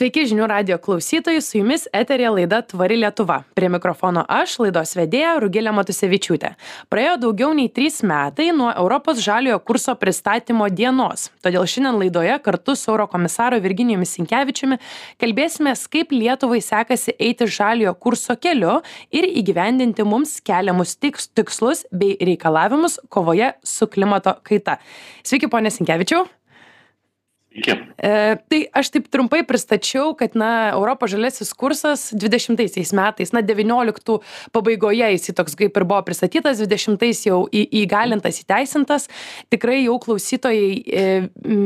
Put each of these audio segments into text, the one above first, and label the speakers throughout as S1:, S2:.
S1: Sveiki žinių radio klausytojai, su jumis eterė laida Tvari Lietuva. Prie mikrofono aš, laidos vedėja Rugilė Matusevičiūtė. Praėjo daugiau nei trys metai nuo Europos žaliojo kurso pristatymo dienos. Todėl šiandien laidoje kartu su Eurokomisaru Virginijumi Sinkevičiumi kalbėsime, kaip Lietuvai sekasi eiti žaliojo kurso keliu ir įgyvendinti mums keliamus tikslus bei reikalavimus kovoje su klimato kaita. Sveiki, ponė Sinkevičiau.
S2: Iki.
S1: E, tai aš taip trumpai pristačiau, kad, na, Europos žalėsis kursas 20 metais, na, 19 pabaigoje jis toks kaip ir buvo pristatytas, 20 jau į, įgalintas, įteisintas. Tikrai jau klausytojai e,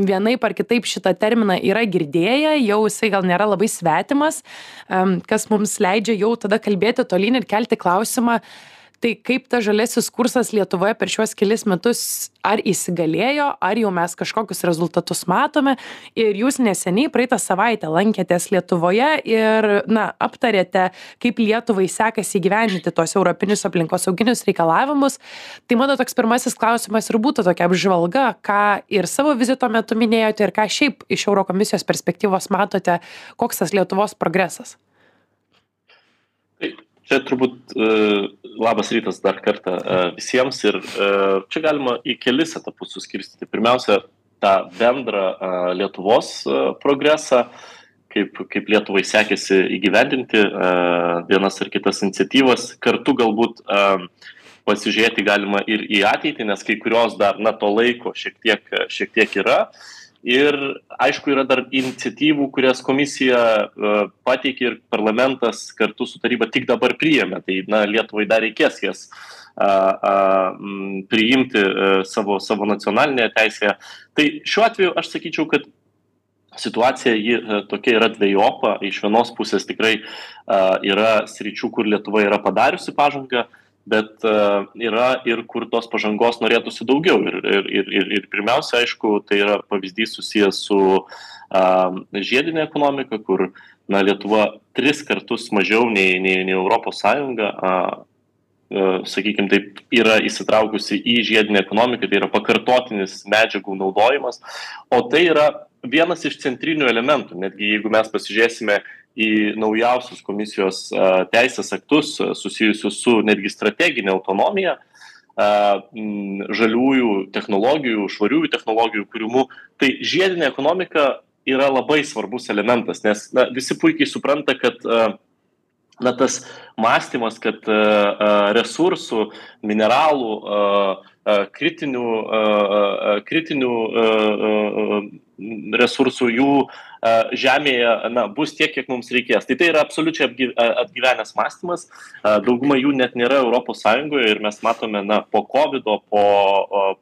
S1: vienaip ar kitaip šitą terminą yra girdėję, jau jisai gal nėra labai svetimas, e, kas mums leidžia jau tada kalbėti tolyn ir kelti klausimą, tai kaip tas žaliasis kursas lietuvoje per šiuos kelis metus ar įsigalėjo ar jau mes kažkokius rezultatus matome. Ir jūs neseniai praeitą savaitę lankėtės lietuvoje ir na aptarėte kaip lietuvai sekasi įgyvendinti tuos europinius aplinkosauginius reikalavimus. Tai mano toks pirmasis klausimas ir būtų tokia apžvalga ką ir savo vizito metu minėjote ir ką šiaip iš eurokomisijos perspektyvos matote koks tas lietuvos progresas
S2: čia turbūt uh, labas rytas dar kartą uh, visiems ir uh, čia galima į kelis etapus suskirstyti. Pirmiausia, tą bendrą Lietuvos progresą, kaip, kaip Lietuvai sekėsi įgyvendinti vienas ar kitas iniciatyvas, kartu galbūt pasižiūrėti galima ir į ateitį, nes kai kurios dar, na, to laiko šiek tiek, šiek tiek yra. Uh, ir aišku yra dar iniciatyvų kurias komisija e, pateikė ir parlamentas kartu su taryba tik dabar priėmė tai na lietuvai dar reikės jas a, a, priimti e, savo, savo nacionalinėje teisėje. Tai šiuo atveju aš sakyčiau, kad situacija ji e, tokia yra dviejopa. Iš vienos pusės tikrai yra sričių, kur Lietuva yra padariusi pažangą, bet uh, yra ir kur tos pažangos norėtųsi daugiau. Ir, ir, ir, ir, ir pirmiausia, aišku, tai yra pavyzdys susijęs su uh, žiedinė ekonomika, kur na, Lietuva tris kartus mažiau nei, nei, nei Europos Sąjunga, uh, uh, sakykime, taip, yra įsitraukusi į žiedinę ekonomiką, tai yra pakartotinis medžiagų naudojimas, o tai yra vienas iš centrinių elementų, netgi jeigu mes pasižiūrėsime į naujausius komisijos teisės aktus susijusius su netgi strateginė autonomija, žaliųjų technologijų, švariųjų technologijų kūrimu, tai žiedinė ekonomika yra labai svarbus elementas, nes na, visi puikiai supranta, kad na, tas mąstymas, kad resursų, mineralų, kritinių, kritinių resursų jų žemėje na, bus tiek, kiek mums reikės. Tai tai yra absoliučiai atgyvenęs mąstymas, dauguma jų net nėra ES ir mes matome na, po COVID, po,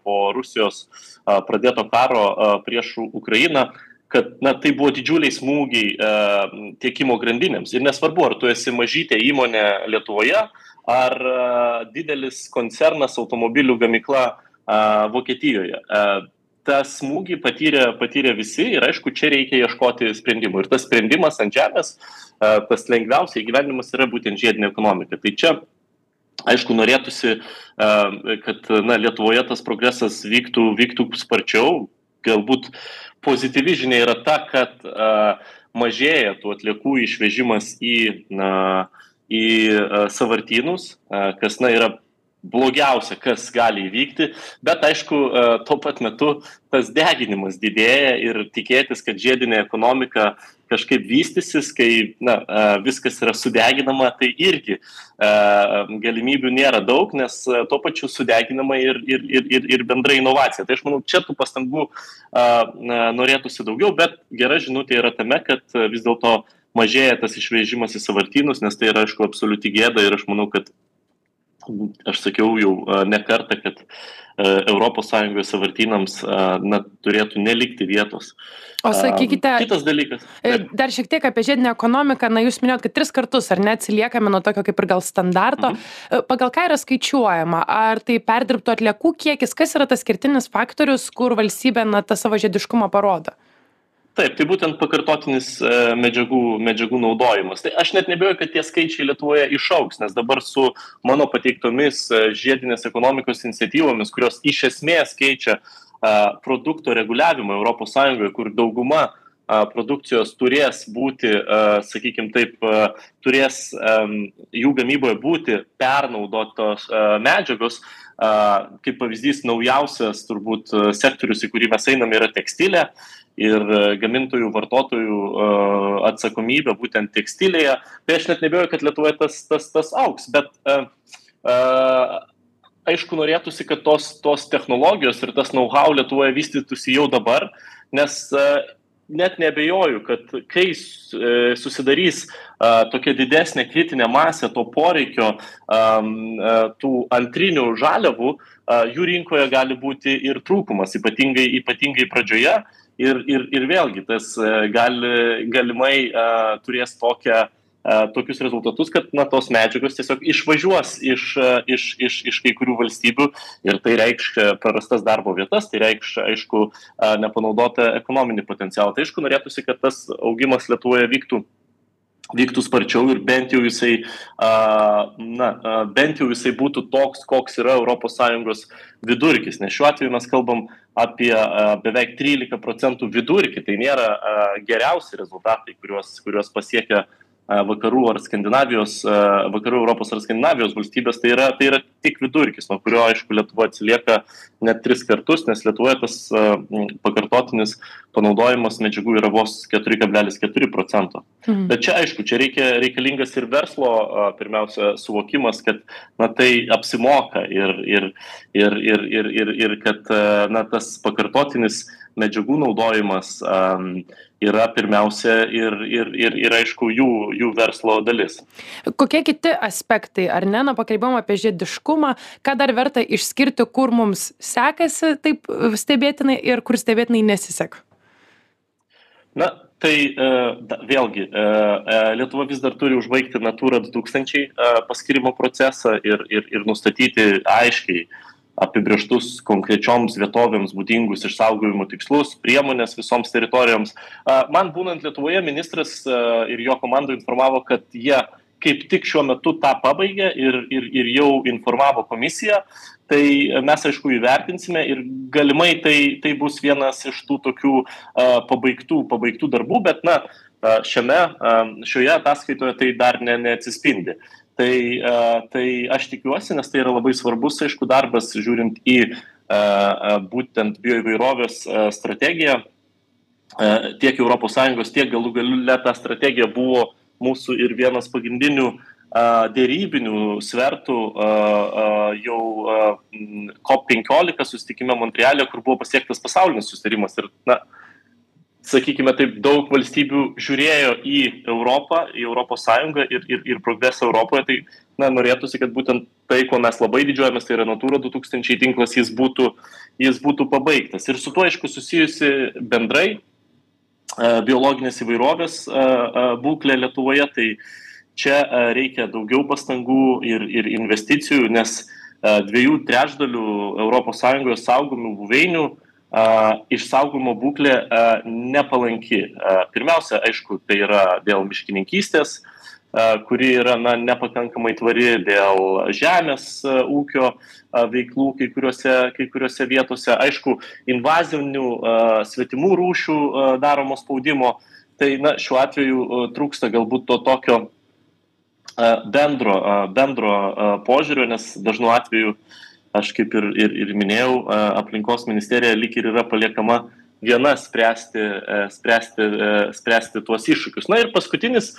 S2: po Rusijos pradėto karo prieš Ukrainą, kad na, tai buvo didžiuliai smūgiai e, tiekimo grandinėms. Ir nesvarbu, ar tu esi mažytė įmonė Lietuvoje, ar e, didelis koncernas automobilių gamykla e, Vokietijoje. E, tą smūgį patyrė, patyrė visi ir aišku, čia reikia ieškoti sprendimų. Ir tas sprendimas ant žemės, tas lengviausiai gyvenimas yra būtent žiedinė ekonomika. Tai čia, aišku, norėtųsi, kad na, Lietuvoje tas progresas vyktų, vyktų sparčiau. Galbūt pozityvi žinia yra ta, kad mažėja tų atliekų išvežimas į, na, į savartynus, kas na, yra blogiausia, kas gali įvykti, bet aišku, e, tuo pat metu tas deginimas didėja ir tikėtis, kad žiedinė ekonomika kažkaip vystysis, kai na, e, viskas yra sudeginama, tai irgi e, galimybių nėra daug, nes tuo pačiu sudeginama ir, ir, ir, ir bendra inovacija. Tai aš manau, čia tų pastangų norėtųsi daugiau, bet gera žinutė yra tame, kad vis dėlto mažėja tas išvežimas į savartynus, nes tai yra, aišku, absoliuti gėda ir aš manau, kad aš sakiau jau ne kartą, kad ES savartynams na, turėtų nelikti vietos.
S1: O sakykite,
S2: kitas dalykas.
S1: E, taip. Dar šiek tiek apie žiedinę ekonomiką, na jūs minėjot, kad tris kartus ar neatsiliekame nuo tokio kaip ir gal standarto. Mhm. E, pagal ką yra skaičiuojama? Ar tai perdirbtų atliekų kiekis? Kas yra tas skirtinis faktorius, kur valstybė na, tą savo žiediškumą parodo?
S2: Taip tai būtent pakartotinis e, medžiagų medžiagų naudojimas. Tai aš net neabejoju kad tie skaičiai lietuvoje išaugs nes dabar su mano pateiktomis e, žiedinės ekonomikos iniciatyvomis kurios iš esmės keičia produkto reguliavimą europos sąjungoje kur dauguma produkcijos turės būti, sakykime taip, turės jų gamyboje būti pernaudotos medžiagos, kaip pavyzdys naujausias turbūt sektorius, į kurį mes einame, yra tekstilė ir gamintojų, vartotojų atsakomybė būtent tekstilėje. Tai aš net nebejoju, kad Lietuvoje tas, tas, tas auks, bet aišku, norėtųsi, kad tos, tos technologijos ir tas know-how Lietuvoje vystytųsi jau dabar, nes net nebejoju, kad kai e, susidarys tokia didesnė kritinė masė to poreikio tų antrinių žaliavų, jų rinkoje gali būti ir trūkumas, ypatingai, ypatingai pradžioje. Ir, ir, ir vėlgi tas e, gali, galimai turės tokią tokius rezultatus, kad na, tos medžiagos tiesiog išvažiuos iš, iš, iš, iš kai kurių valstybių ir tai reikš prarastas darbo vietas, tai reikš, aišku, nepanaudotą ekonominį potencialą. Tai aišku, norėtųsi, kad tas augimas Lietuvoje vyktų vyktų sparčiau ir bent jau jisai, na, bent jau jisai būtų toks, koks yra ES vidurkis, nes šiuo atveju mes kalbam apie beveik 13 procentų vidurkį, tai nėra geriausi rezultatai, kuriuos, kuriuos pasiekia vakarų ar Skandinavijos, vakarų Europos ar Skandinavijos valstybės, tai yra, tai yra tik vidurkis, nuo kurio, aišku, Lietuva atsilieka net tris kartus, nes Lietuvoje tas pakartotinis panaudojimas medžiagų yra vos 4,4 procento. Mhm. Bet čia, aišku, čia reikia, reikalingas ir verslo, pirmiausia, suvokimas, kad na, tai apsimoka ir, ir, ir, ir, ir, ir, ir kad na, tas pakartotinis medžiagų naudojimas um, yra pirmiausia ir, ir, ir, ir aišku, jų, jų verslo dalis.
S1: Kokie kiti aspektai, ar ne, na, pakalbėjom apie žiediškumą, ką dar verta išskirti, kur mums sekasi taip stebėtinai ir kur stebėtinai nesisek?
S2: Na, tai uh, vėlgi, uh, Lietuva vis dar turi užbaigti Natūra 2000 uh, paskirimo procesą ir, ir, ir nustatyti aiškiai apibrieštus konkrečioms vietovėms būdingus išsaugojimo tikslus, priemonės visoms teritorijoms. Man būnant Lietuvoje, ministras ir jo komanda informavo, kad jie kaip tik šiuo metu tą pabaigė ir, ir, ir jau informavo komisiją. Tai mes, aišku, įvertinsime ir galimai tai, tai bus vienas iš tų tokių pabaigtų, pabaigtų darbų, bet, na, šiame, šioje ataskaitoje tai dar ne, neatsispindi. Tai, tai aš tikiuosi, nes tai yra labai svarbus, aišku, darbas, žiūrint į būtent bioįvairovės strategiją, tiek ES, tiek galų galiu ta strategija buvo mūsų ir vienas pagrindinių dėrybinių svertų jau COP15 susitikime Montrealė, kur buvo pasiektas pasaulinis susitarimas. Ir, na, sakykime taip, daug valstybių žiūrėjo į Europą, į Europos Sąjungą ir, ir, ir progresą Europoje, tai na, norėtųsi, kad būtent tai, ko mes labai didžiuojamės, tai yra Natūra 2000 tinklas, jis būtų, jis būtų pabaigtas. Ir su tuo, aišku, susijusi bendrai e, biologinės įvairovės e, e, būklė Lietuvoje, tai čia reikia daugiau pastangų ir, ir investicijų, nes dviejų trečdalių ES saugomų buveinių išsaugojimo būklė nepalanki. Pirmiausia, aišku, tai yra dėl miškininkystės, kuri yra na, nepakankamai tvari dėl žemės ūkio veiklų kai kuriuose, kai kuriuose vietose, aišku, invazinių svetimų rūšių daromo spaudimo. Tai na, šiuo atveju trūksta galbūt to tokio bendro, bendro požiūrio, nes dažnu atveju uh, aš kaip ir, ir, ir minėjau, aplinkos ministerija lik ir yra paliekama viena spręsti, e, spręsti, e, spręsti tuos iššūkius. Na ir paskutinis,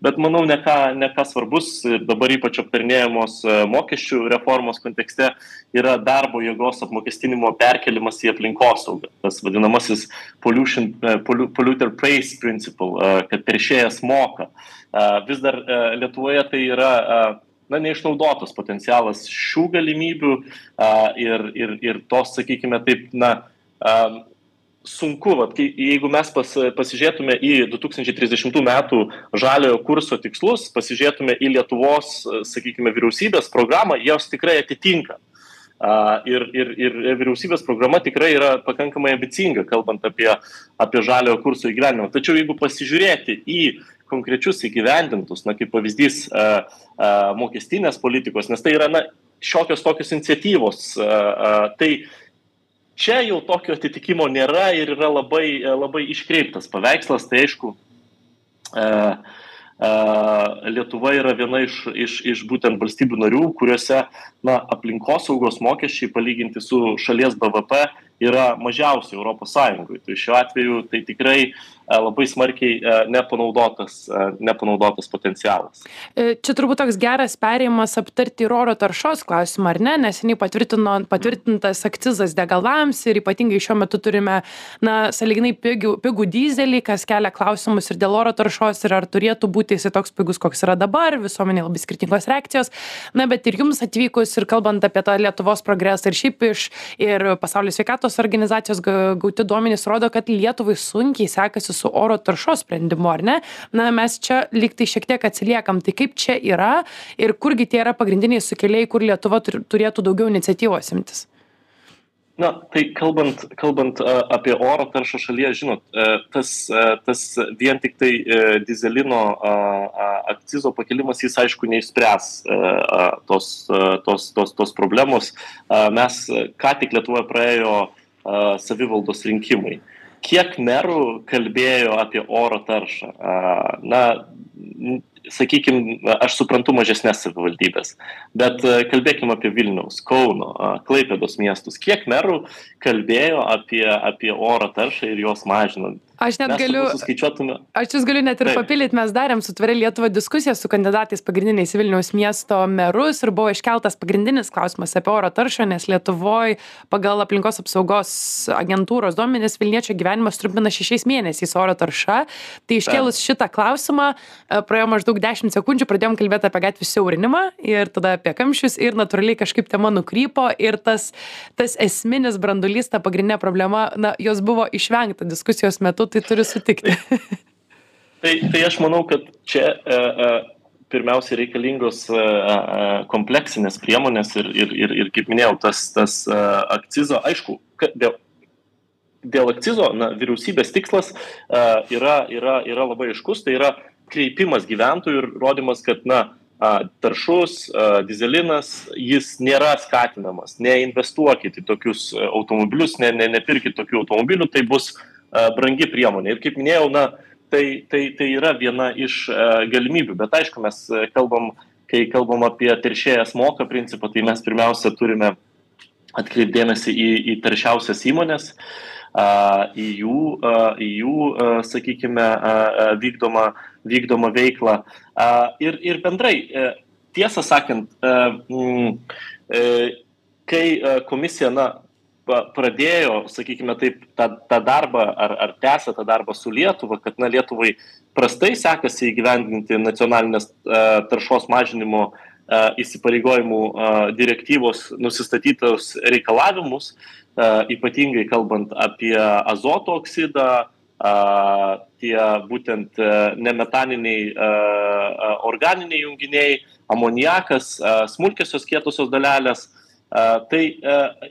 S2: bet manau ne ką, ne ką svarbus ir dabar ypač aptarnėjamos e, mokesčių reformos kontekste yra darbo jėgos apmokestinimo perkelimas į aplinkosaugą. Tas vadinamasis pollution, polluter pays principle, kad teršėjas moka. Vis dar Lietuvoje tai yra na, neišnaudotas potencialas šių galimybių a, ir, ir, ir tos, sakykime, taip, na, a, sunku, vat, jeigu mes pas, pasižiūrėtume į 2030 metų žaliojo kurso tikslus, pasižiūrėtume į Lietuvos, sakykime, vyriausybės programą, jos tikrai atitinka. Uh, ir, ir, ir vyriausybės programa tikrai yra pakankamai ambicinga, kalbant apie, apie žaliojo kurso įgyvenimą. Tačiau jeigu pasižiūrėti į konkrečius įgyvendintus, na kaip pavyzdys uh, uh, mokestinės politikos, nes tai yra na, šiokios tokios iniciatyvos, uh, uh, tai čia jau tokio atitikimo nėra ir yra labai, labai iškreiptas paveikslas, tai aišku, Lietuva yra viena iš, iš, iš būtent valstybių narių, kuriuose na, aplinkosaugos mokesčiai palyginti su šalies BVP yra mažiausi Europos Sąjungoje. Tai šiuo atveju tai tikrai E, labai smarkiai e, nepanaudotas, e, nepanaudotas potencialas.
S1: Čia turbūt toks geras perėjimas aptarti ir oro taršos klausimą, ar ne? Neseniai patvirtintas akcizas degalams ir ypatingai šiuo metu turime, na, saliginai pigų, pigų dizelį, kas kelia klausimus ir dėl oro taršos ir ar turėtų būti jisai toks pigus, koks yra dabar, visuomenė labai skirtingos reakcijos. Na, bet ir jums atvykus ir kalbant apie tą Lietuvos progresą ir šiaip iš ir pasaulio sveikatos organizacijos gauti duomenys rodo, kad Lietuvai sunkiai sekasi su oro taršos sprendimu, ar ne? Na, mes čia lyg tai šiek tiek atsiliekam. Tai kaip čia yra ir kurgi tie yra pagrindiniai sukėlėjai, kur Lietuva turėtų daugiau iniciatyvos imtis?
S2: Na, tai kalbant, kalbant apie oro taršą šalyje, žinot, tas, tas vien tik tai dizelino akcizo pakelimas, jis aišku neišspręs tos, tos, tos, tos problemos. Mes ką tik Lietuvoje praėjo savivaldos rinkimai kiek merų kalbėjo apie oro taršą? Na, sakykime, aš suprantu mažesnės savivaldybės, bet kalbėkime apie Vilniaus, Kauno, Klaipėdos miestus. Kiek merų kalbėjo apie, apie oro taršą ir jos mažinant?
S1: Aš net
S2: Mes
S1: galiu. Aš jūs galiu net ir papildyti, mes darėm su Tvari Lietuva diskusiją su kandidatais pagrindiniais Vilniaus miesto merus ir buvo iškeltas pagrindinis klausimas apie oro taršą, nes Lietuvoje pagal aplinkos apsaugos agentūros duomenis Vilniečio gyvenimas trumpina šešiais mėnesiais oro tarša. Tai iškėlus šitą klausimą, e, praėjo maždaug 10 sekundžių, pradėjom kalbėti apie gatvių siaurinimą ir tada apie kamščius ir natūraliai kažkaip tema nukrypo ir tas, tas esminis brandulys, ta pagrindinė problema, na, jos buvo išvengta diskusijos metu tai turiu sutikti.
S2: Tai, tai aš manau, kad čia e, e, pirmiausia reikalingos e, e, kompleksinės priemonės ir, ir, ir, ir kaip minėjau, tas, tas e, akcizo, aišku, dėl, dėl akcizo na, vyriausybės tikslas e, yra, yra, yra labai aiškus, tai yra kreipimas gyventojų ir rodimas, kad na, taršus dizelinas, jis nėra skatinamas. Neinvestuokit į tokius automobilius, ne, ne, nepirkit tokių automobilių, tai bus a, brangi priemonė. Ir kaip minėjau, na, tai, tai, tai yra viena iš a, galimybių. Bet aišku, mes a, kalbam, kai kalbam apie teršėjas moka principą, tai mes pirmiausia turime atkreipdėmėsi į, į taršiausias įmonės, į jų, į jų sakykime, vykdomą, vykdomą veiklą. Ir, ir bendrai, tiesą sakant, kai komisija, na, pradėjo, sakykime taip, tą, tą darbą ar, ar tęsė tą darbą su Lietuva, kad na, Lietuvai prastai sekasi įgyvendinti nacionalinės a, taršos mažinimo a, įsipareigojimų a, direktyvos nusistatytos reikalavimus, ypatingai kalbant apie azoto oksidą, tie būtent nemetaniniai organiniai junginiai, amoniakas, a, smulkiosios kietosios dalelės. Tai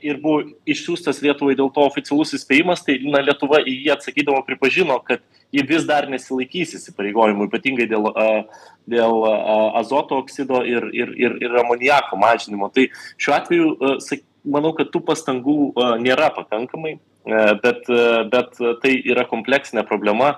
S2: ir buvo išsiųstas Lietuvai dėl to oficialus įspėjimas, tai na, Lietuva į jį atsakydama pripažino, kad ji vis dar nesilaikys įsipareigojimų, ypatingai dėl, dėl azoto oksido ir, ir, ir, ir amoniako mažinimo. Tai šiuo atveju manau, kad tų pastangų nėra pakankamai, bet, bet tai yra kompleksinė problema,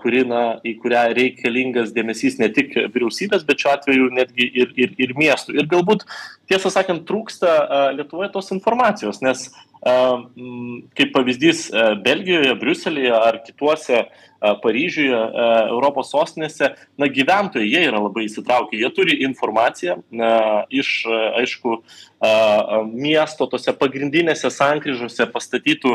S2: kuri, na, į kurią reikalingas dėmesys ne tik vyriausybės, bet šiuo atveju netgi ir, ir, ir miestų. Ir galbūt, tiesą sakant, trūksta a, Lietuvoje tos informacijos, nes kaip pavyzdys a, Belgijoje, Briuselėje ar kituose a, Paryžiuje, a, Europos sostinėse, na, gyventojai jie yra labai įsitraukę, jie turi informaciją iš, aišku, miesto tose pagrindinėse sankryžose pastatytų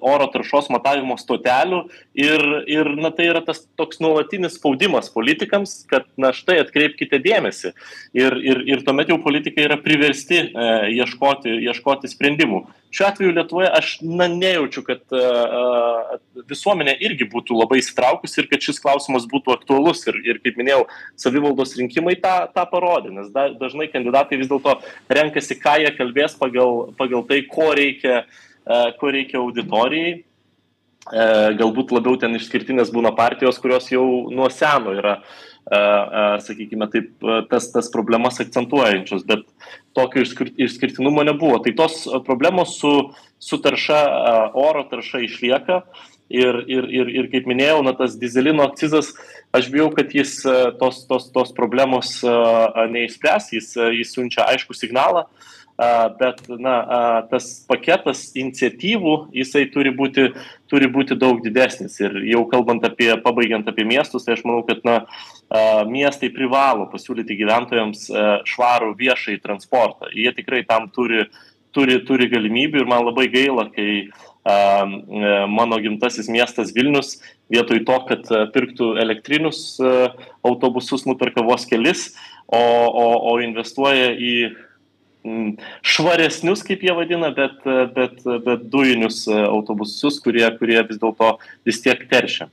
S2: oro taršos matavimo stotelių ir, ir na, tai yra tas toks nuolatinis spaudimas politikams, kad na štai atkreipkite dėmesį. Ir, ir, ir tuomet jau politikai yra priversti e, ieškoti, ieškoti sprendimų. Šiuo atveju Lietuvoje aš na, nejaučiu, kad e, visuomenė irgi būtų labai įsitraukusi ir kad šis klausimas būtų aktualus. Ir, ir kaip minėjau, savivaldos rinkimai tą, tą parodė, nes da, dažnai kandidatai vis dėlto renkasi, ką jie kalbės pagal, pagal tai, ko reikia, e, ko reikia auditorijai. galbūt labiau ten išskirtinės būna partijos, kurios jau nuo seno yra sakykime taip, tas, tas problemas akcentuojančios, bet tokio išskirtinumo nebuvo. Tai tos problemos su, su tarša, oro tarša išlieka. Ir, ir, ir, ir kaip minėjau, na, tas dizelino akcizas, aš bijau, kad jis tos, tos, tos problemos neįspręs, jis, jis siunčia aišku signalą, bet na, tas paketas iniciatyvų, jisai turi būti, turi būti daug didesnis. Ir jau kalbant apie, pabaigiant apie miestus, tai aš manau, kad na, miestai privalo pasiūlyti gyventojams švarų viešai transportą. Jie tikrai tam turi, turi, turi galimybių ir man labai gaila, kai mano gimtasis miestas Vilnius vietoj to, kad pirktų elektrinius autobusus, nuperka vos kelis, o, o, o investuoja į švaresnius, kaip jie vadina, bet, bet, bet dujinius autobusus, kurie, kurie vis dėlto vis tiek teršia.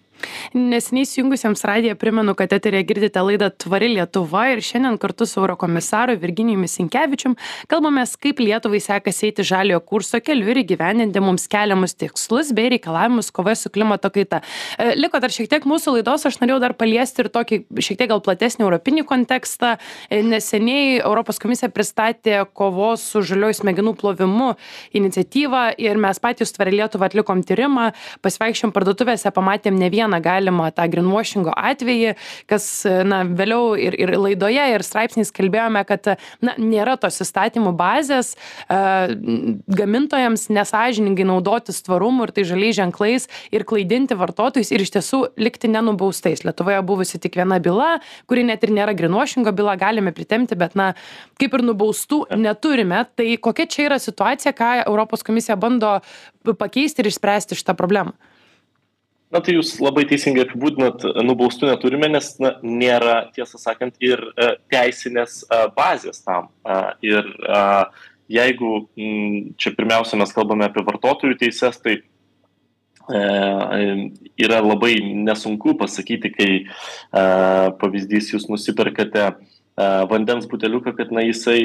S1: Nesiniai įsijungusiems radiją primenu, kad eterėje girdite laidą Tvari Lietuva ir šiandien kartu su Eurokomisaru Virginijumi Sinkevičium kalbamės, kaip Lietuvai sekasi eiti žaliojo kurso keliu ir įgyvendinti mums keliamus tikslus bei reikalavimus kovoje su klimato kaita. E, liko dar šiek tiek mūsų laidos, aš norėjau dar paliesti ir tokį šiek tiek gal platesnį europinį kontekstą. E, neseniai Europos komisija pristatė kovos su žaliojo smegenų plovimu iniciatyvą ir mes patys Tvari Lietuvą atlikom tyrimą, pasivaikščiom parduotuvėse, pamatėm ne vieną galimą tą greenwashingo atvejį, kas, na, vėliau ir, ir laidoje, ir straipsniais kalbėjome, kad, na, nėra tos įstatymų bazės gamintojams nesažiningai naudotis tvarumu ir tai žaliai ženklais ir klaidinti vartotojus ir iš tiesų likti nenubaustais. Lietuvoje buvusi tik viena byla, kuri net ir nėra greenwashingo byla, galime pritemti, bet, na, kaip ir nubaustų neturime. Tai kokia čia yra situacija, ką Europos komisija bando pakeisti ir išspręsti šitą problemą?
S2: Na tai jūs labai teisingai apibūdinat, nubaustų neturime, nes na, nėra, tiesą sakant, ir e, teisinės e, bazės tam. E, ir jeigu čia pirmiausia mes kalbame apie vartotojų teises, tai yra labai nesunku pasakyti, kai pavyzdys jūs nusiperkate vandens buteliuką, kad na, jisai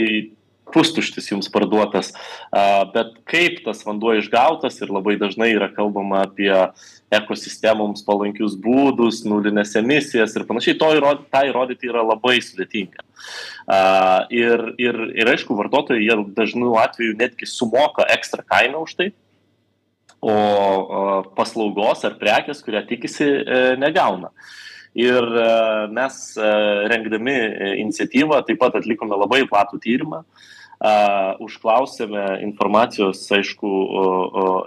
S2: pustuštis jums parduotas, bet kaip tas vanduo išgautas ir labai dažnai yra kalbama apie ekosistemoms palankius būdus, nulinės emisijas ir panašiai, to įrodyti, tą įrodyti yra labai sudėtinga. Ir, ir, ir aišku, vartotojai jie dažnu atveju netgi sumoka ekstra kainą už tai, o paslaugos ar prekės, kurią tikisi, e, negauna. Ir e, mes e, rengdami iniciatyvą taip pat atlikome labai platų tyrimą, užklausėme informacijos, aišku,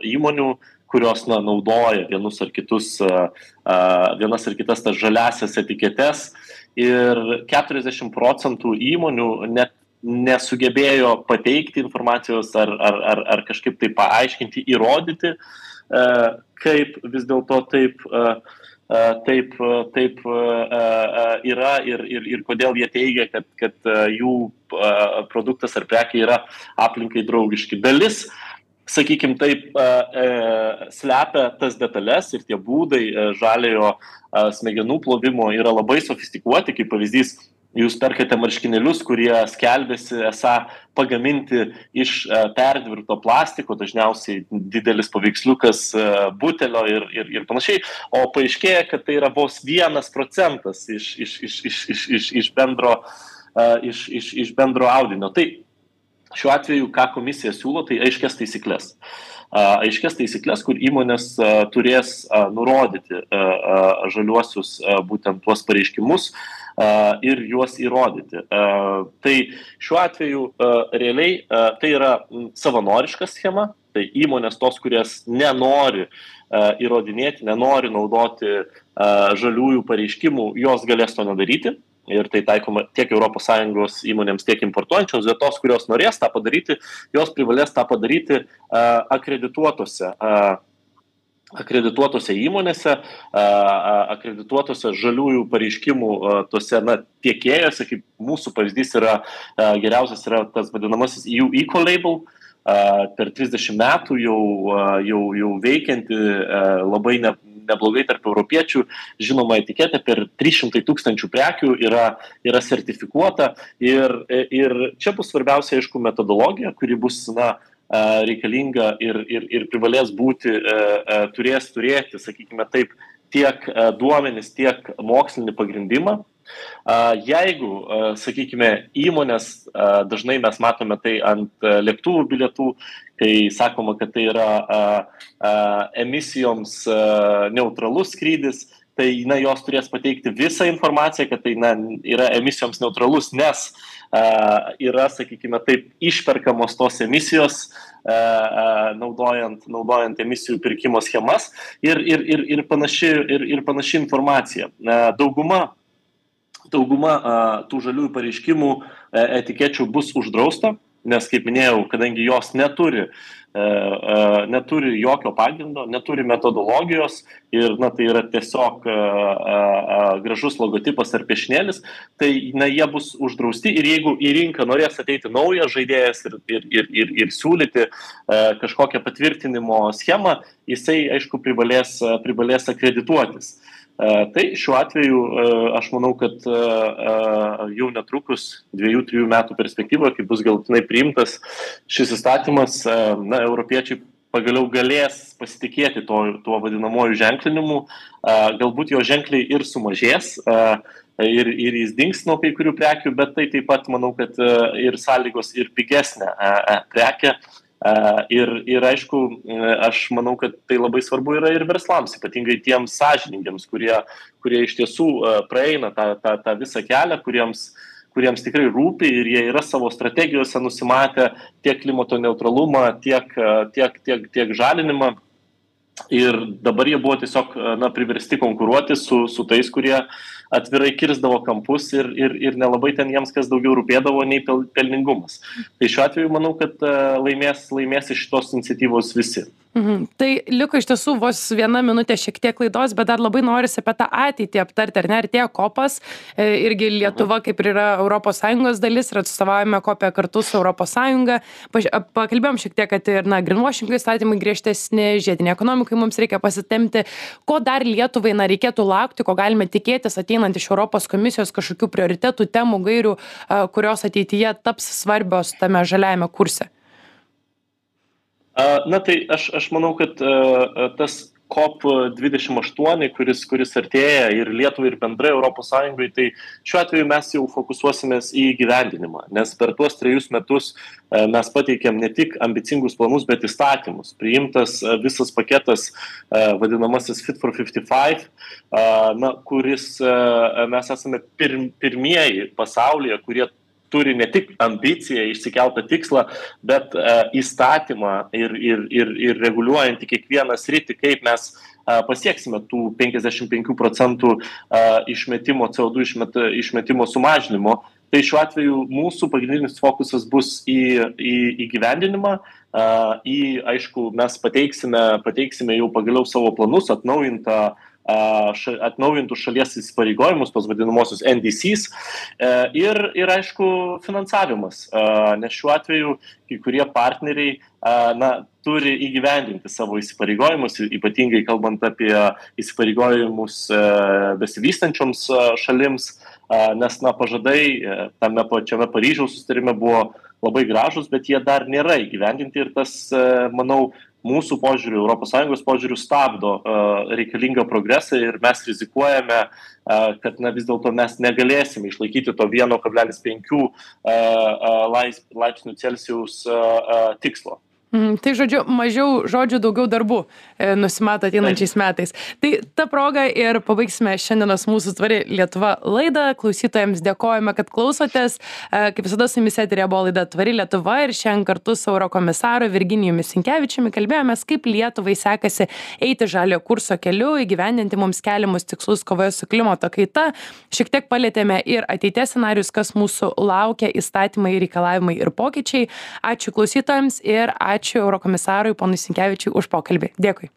S2: įmonių, kurios na, naudoja vienus ar kitus, vienas ar kitas tas žaliasias etiketes. Ir 40 procentų įmonių net nesugebėjo pateikti informacijos ar, ar, ar, ar kažkaip tai paaiškinti, įrodyti, kaip vis dėlto taip, taip, taip yra ir, ir, ir kodėl jie teigia, kad, kad jų produktas ar prekia yra aplinkai draugiški. Dalis uh, sakykim taip, e, slepia tas detalės ir tie būdai e, žaliojo smegenų plovimo yra labai sofistikuoti, kaip pavyzdys, jūs perkate marškinėlius, kurie skelbėsi esą pagaminti iš perdirbto plastiko, dažniausiai didelis paveiksliukas butelio ir, ir, ir panašiai, o paaiškėja, kad tai yra vos vienas procentas iš, iš, iš, iš, iš, iš, iš, bendro, iš, iš, iš bendro audinio. Tai Šiuo atveju, ką komisija siūlo, tai aiškias taisyklės. Aiškias taisyklės, kur įmonės turės nurodyti žaliuosius būtent tuos pareiškimus ir juos įrodyti. Tai šiuo atveju realiai tai yra savanoriška schema, tai įmonės tos, kurias nenori įrodinėti, nenori naudoti žaliųjų pareiškimų, jos galės to nedaryti ir tai taikoma tiek ES įmonėms, tiek importuojančios, bet tos, kurios norės tą padaryti, jos privalės tą padaryti akredituotose. Uh, akredituotose įmonėse, akredituotose žaliųjų pareiškimų tose na, tiekėjose, kaip mūsų pavyzdys yra geriausias, yra tas vadinamasis EU Ecolabel, per 30 metų jau, jau, jau veikianti labai ne, neblogai tarp europiečių žinoma etiketė per 300 tūkstančių prekių yra, yra sertifikuota ir, ir čia bus svarbiausia, aišku, metodologija, kuri bus na, reikalinga ir, ir, ir privalės būti, turės turėti, sakykime taip, tiek duomenis, tiek mokslinį pagrindimą. Jeigu, sakykime, įmonės, dažnai mes matome tai ant lėktuvų bilietų, kai sakoma, kad tai yra emisijoms neutralus skrydis, tai na, jos turės pateikti visą informaciją, kad tai na, yra emisijoms neutralus, nes uh, yra, sakykime, taip išperkamos tos emisijos, naudojant, naudojant emisijų pirkimo schemas ir, ir, ir, ir, panaši, ir, ir panaši informacija. Dauguma dauguma uh, tų žaliųjų pareiškimų uh, etikečių bus uždrausta, nes, kaip minėjau, kadangi jos neturi E, e, neturi jokio pagrindo, neturi metodologijos ir na, tai yra tiesiog e, gražus logotipas ar piešinėlis, tai na, jie bus uždrausti ir jeigu į rinką norės ateiti naujas žaidėjas ir, ir, ir, ir, ir siūlyti kažkokią patvirtinimo schemą, jisai aišku privalės, privalės akredituotis. E, tai šiuo atveju e, aš manau, kad e, jau netrukus dviejų, trijų metų perspektyvoje, kai bus galutinai priimtas šis įstatymas, na, europiečiai pagaliau galės pasitikėti to, tuo vadinamoju ženklinimu, galbūt jo ženkliai ir sumažės. Ir, ir jis dings nuo kai kurių prekių, bet tai taip pat manau, kad ir sąlygos ir pigesnė prekė Ir, ir aišku, aš manau, kad tai labai svarbu yra ir verslams, ypatingai tiems sąžiningiems, kurie, kurie iš tiesų praeina tą, tą, tą visą kelią, kuriems, kuriems tikrai rūpi ir jie yra savo strategijose nusimatę tiek klimato neutralumą, tiek, tiek, tiek, tiek žalinimą. Ir dabar jie buvo tiesiog na, priversti konkuruoti su, su tais, kurie atvirai kirzdavo kampus ir, ir, ir nelabai ten jiems kas daugiau rūpėdavo nei pelningumas. Tai šiuo atveju manau, kad laimės, laimės iš šitos iniciatyvos visi.
S1: Mhm. Tai liko iš tiesų vos viena minutė šiek tiek laidos, bet dar labai norisi apie tą ateitį aptarti, ar ne, artėja kopas, e, irgi Lietuva kaip ir yra ES dalis ir atstovaujame kopę kartu su ES. Pakalbėjom šiek tiek, kad ir, na, greenwashing įstatymai griežtesni, žiedinė ekonomikai mums reikia pasitemti. Ko dar Lietuvai, na, reikėtų laukti, ko galime tikėtis ateinant iš Europos komisijos kažkokių prioritetų, temų, gairių, kurios ateityje taps svarbios tame žaliajame kurse?
S2: Na tai aš, aš manau, kad tas COP28, kuris, kuris artėja ir Lietuvai, ir bendrai ES, tai šiuo atveju mes jau fokusuosimės į gyvendinimą, nes per tuos trejus metus mes pateikėm ne tik ambicingus planus, bet įstatymus. Priimtas visas paketas, vadinamasis Fit for 55, na, kuris mes esame pirmieji pasaulyje, kurie turi ne tik ambiciją, išsikeltą tikslą, bet uh, įstatymą ir, ir, ir, ir reguliuojantį kiekvieną sritį, kaip mes uh, pasieksime tų 55 procentų uh, išmetimo CO2 išmet, išmetimo sumažinimo. Tai šiuo atveju mūsų pagrindinis fokusas bus į, į įgyvendinimą, į, aišku, mes pateiksime, pateiksime jau pagaliau savo planus, atnaujintą uh, atnaujintų šalies įsipareigojimus, tos vadinamosius NDCs e, ir, ir aišku, finansavimas, nes šiuo atveju kai kurie partneriai na, turi įgyvendinti savo įsipareigojimus, ypatingai kalbant apie įsipareigojimus e, besivystančioms šalims, nes na, pažadai e, tame pačiame Paryžiaus sustarime buvo labai gražus, bet jie dar nėra įgyvendinti ir tas, manau, mūsų požiūriu, ES požiūriu stabdo reikalingą progresą ir mes rizikuojame, kad na, vis dėlto mes negalėsime išlaikyti to 1,5 laipsnių Celsijaus tikslo.
S1: Mm, tai žodžiu, mažiau žodžių, daugiau darbų e, nusimato ateinančiais metais. Tai ta proga ir pabaigsime šiandienos mūsų tvari Lietuva laidą. Klausytojams dėkojame, kad klausotės. E, kaip visada su jumis eterė buvo laida Tvari Lietuva ir šiandien kartu su Eurokomisaru Virginijumi Sinkevičiumi kalbėjomės, kaip Lietuvai sekasi eiti žalio kurso keliu, įgyvendinti mums keliamus tikslus kovoje su klimato kaita. Šiek tiek palėtėme ir ateities scenarius, kas mūsų laukia, įstatymai, reikalavimai ir pokyčiai. Ačiū klausytojams ir ačiū ačiū eurokomisarui ponui sinkevičiui už pokalbį. Dėkui